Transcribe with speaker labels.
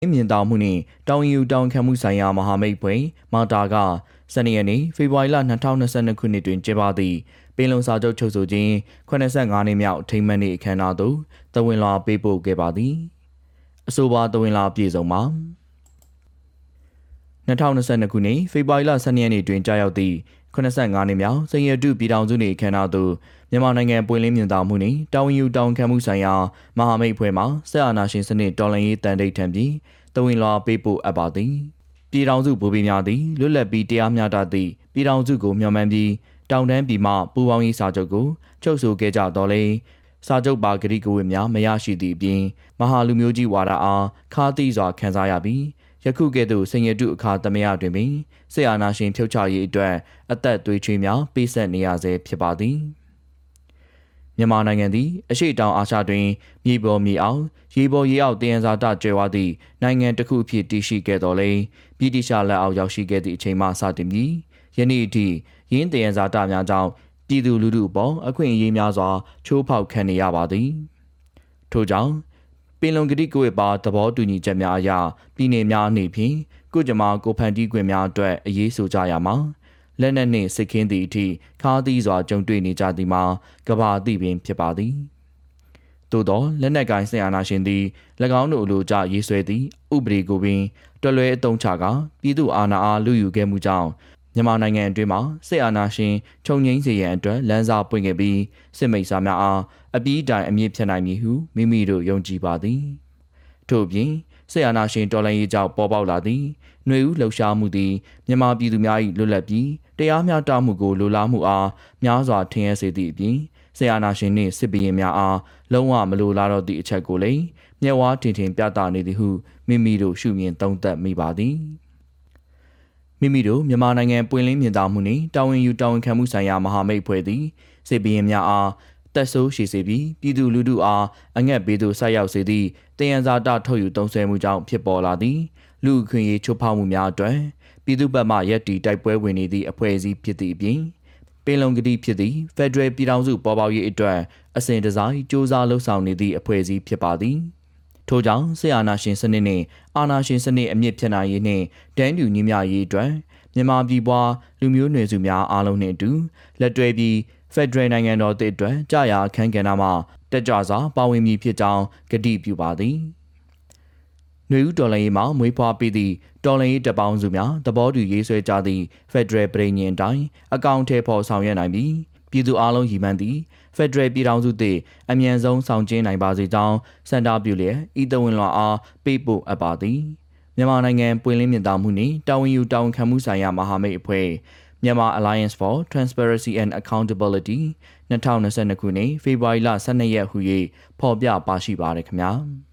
Speaker 1: မြင်တောင်မှုနှင့်တောင်ယူတောင်ခံမှုဆိုင်ရာမဟာမိတ်ဖွဲ့မာတာကစနေရက်နေ့ဖေဖော်ဝါရီလ2022ခုနှစ်တွင်ကျင်းပသည့်ပင်လုံစာချုပ်ချုပ်ဆိုခြင်း85နှစ်မြောက်အထိမ်းအမှတ်နေ့အခမ်းအနားသို့တဝင်လာပေးပို့ခဲ့ပါသည်အဆိုပါတဝင်လာပြည်စုံမှာ2022ခုနှစ်ဖေဖော်ဝါရီလ12ရက်နေ့တွင်ကြာရောက်သည့် 85နှစ်မြောက်စင်ရတုပြည်ထောင်စုနေ့အခမ်းအနားသို့မြန်မာနိုင်ငံပွင့်လင်းမြင်သာမှုနှင့်တောင်ယူတောင်ခံမှုဆိုင်ရာမဟာမိတ်အဖွဲ့မှဆက်အာဏာရှင်စနစ်တော်လှန်ရေးတန်တိတ်ထံပြီးတဝင်လာပေးပို့အပ်ပါသည်ပြည်ထောင်စုဗိုလ်ဘီများသည်လွတ်လပ်ပြီးတရားမျှတသည့်ပြည်ထောင်စုကိုမျှော်မှန်းပြီးတောင်တန်းပြည်မှပူးပေါင်းရေးစာချုပ်ကိုချုပ်ဆိုခဲ့ကြတော်လဲစာချုပ်ပါဂရိကဝတ်များမရရှိသည့်အပြင်မဟာလူမျိုးကြီးဝါဒအားခါးသီးစွာခံစားရပြီး ယခုကဲ့သို့စင်ရတုအခါသမယတွင်ပင်ဆေအာနာရှင်ဖြုတ်ချရေးအတွက်အသက်သွေးချွေးများပေးဆက်နေရဆဲဖြစ်ပါသည်မြန်မာနိုင်ငံသည်အရှိတောင်အာရှတွင်မြေပေါ်မြေအောက်ရေပေါ်ရေအောက်တယံဇာတကျွဲဝသည့်နိုင်ငံတစ်ခုအဖြစ်တည်ရှိခဲ့တော်လဲပြည်တိရှာလက်အောက်ရောက်ရှိခဲ့သည့်အချိန်မှစတင်ပြီးယနေ့အထိရင်းတယံဇာတများကြောင့်ပြည်သူလူထုအပေါ်အခွင့်အရေးများစွာချိုးဖောက်ခံနေရပါသည်ထို့ကြောင့် ပင်လုံကတိကိုပါသဘောတူညီချက်များအရပြည်내များအနေဖြင့်ကုကြမာကိုဖန်တီးခွင့်များအတွက်အရေးဆိုကြရမှာလက်နက်နှင့်စစ်ခင်းသည့်အထိခါးသီးစွာကြုံတွေ့နေကြသည်မှာကဘာအသည့်ပင်ဖြစ်ပါသည်သို့သောလက်နက်ကိုင်ဆင်အာနာရှင်သည်၎င်းတို့အလိုကျရေးဆွဲသည့်ဥပဒေကိုပင်တွလွဲအုံချကပြည်သူအာဏာအားလူယူခဲ့မှုကြောင့် မြန်မာနိုင်ငံအတွင်းမှာစစ်အာဏာရှင်ခြုံငိမ့်စေရန်အတွက်လမ်းစာပွင့်ခဲ့ပြီးစစ်မိတ်ဆာများအားအပြီးတိုင်အမြင့်ဖြတ်နိုင်မည်ဟုမိမိတို့ယုံကြည်ပါသည်ထို့ပြင်စစ်အာဏာရှင်တော်လှန်ရေးကြောင့်ပေါ်ပေါက်လာသည့်ຫນွေဦးလှုပ်ရှားမှုသည်မြန်မာပြည်သူများ၏လွတ်လပ်ပြီးတရားမျှတမှုကိုလိုလားမှုအားများစွာထင်ရစေသည့်အပြင်ဆရာနာရှင်နှင့်စစ်ဘီရင်များအားလုံးဝမလိုလားတော့သည့်အချက်ကိုလည်းမျက်ဝါးထင်ထင်ပြသနေသည်ဟုမိမိတို့ရှုမြင်သုံးသပ်မိပါသည် မိမိတို့မြန်မာနိုင်ငံပွင့်လင်းမြင်သာမှုနှင့်တာဝန်ယူတာဝန်ခံမှုဆိုင်ရာမဟာမိတ်ဖွဲ့သည်စစ်ဘီရင်များအားတက်ဆိုးရှိစေပြီးပြည်သူလူထုအားအငတ်ဘေးသို့ဆက်ရောက်စေသည့်တယံဇာတထုတ်ယူတုံးဆွဲမှုကြောင့်ဖြစ်ပေါ်လာသည်လူအခွင့်အရေးချိုးဖောက်မှုများအတွက်ပြည်သူ့ဘက်မှရက်တီတိုက်ပွဲဝင်နေသည့်အဖွဲ့အစည်းဖြစ်သည့်အပြင်ပင်လုံကတိဖြစ်သည့် Federal ပြည်ထောင်စုပေါ်ပေါက်ရေးအတွက်အစဉ်တစိုက်စ조사လှုပ်ဆောင်နေသည့်အဖွဲ့အစည်းဖြစ်ပါသည် ထို့ကြောင့်ဆေးအာနာရှင်စနစ်နှင့်အာနာရှင်စနစ်အမြင့်ဖြစ်နိုင်ရေးနှင့်ဒန်းတူညီမျှရေးအတွက်မြန်မာပြည်ပွားလူမျိုးနွယ်စုများအားလုံးနှင့်အတူလက်တွဲပြီးဖက်ဒရယ်နိုင်ငံတော်တည်အတွက်ကြာရအခမ်းကဏ္ဍမှာတက်ကြွစွာပါဝင်မည်ဖြစ်ကြောင်းကတိပြုပါသည်။နှွေဦးတော်လှန်ရေးမှာမွေးဖွားပြီးသည့်တော်လှန်ရေးတပေါင်းစုများသဘောတူရေးဆွဲကြသည့်ဖက်ဒရယ်ပြည်ညင်တိုင်းအကောင့်ထဲပေါ်ဆောင်ရွက်နိုင်ပြီးပြည်သူအလုံးရည်မှန်းသည့် ဖက်ဒရယ်ပြည်ထောင်စုတည်အမြန်ဆုံးဆောင်ကျင်းနိုင်ပါစေကြောင်းစန္ဒပြုလျက်ဤတဝင်လွန်အားပေးပို့အပ်ပါသည်မြန်မာနိုင်ငံပွင့်လင်းမြင့်တာမှုနှင့်တာဝန်ယူတာဝန်ခံမှုဆိုင်ရာမဟာမိတ်အဖွဲ့မြန်မာ Alliance for Transparency and Accountability 2022ခုနှစ်ဖေဖော်ဝါရီလ12ရက်ဟူ၍ဖော်ပြပါရှိပါရခင်ဗျာ။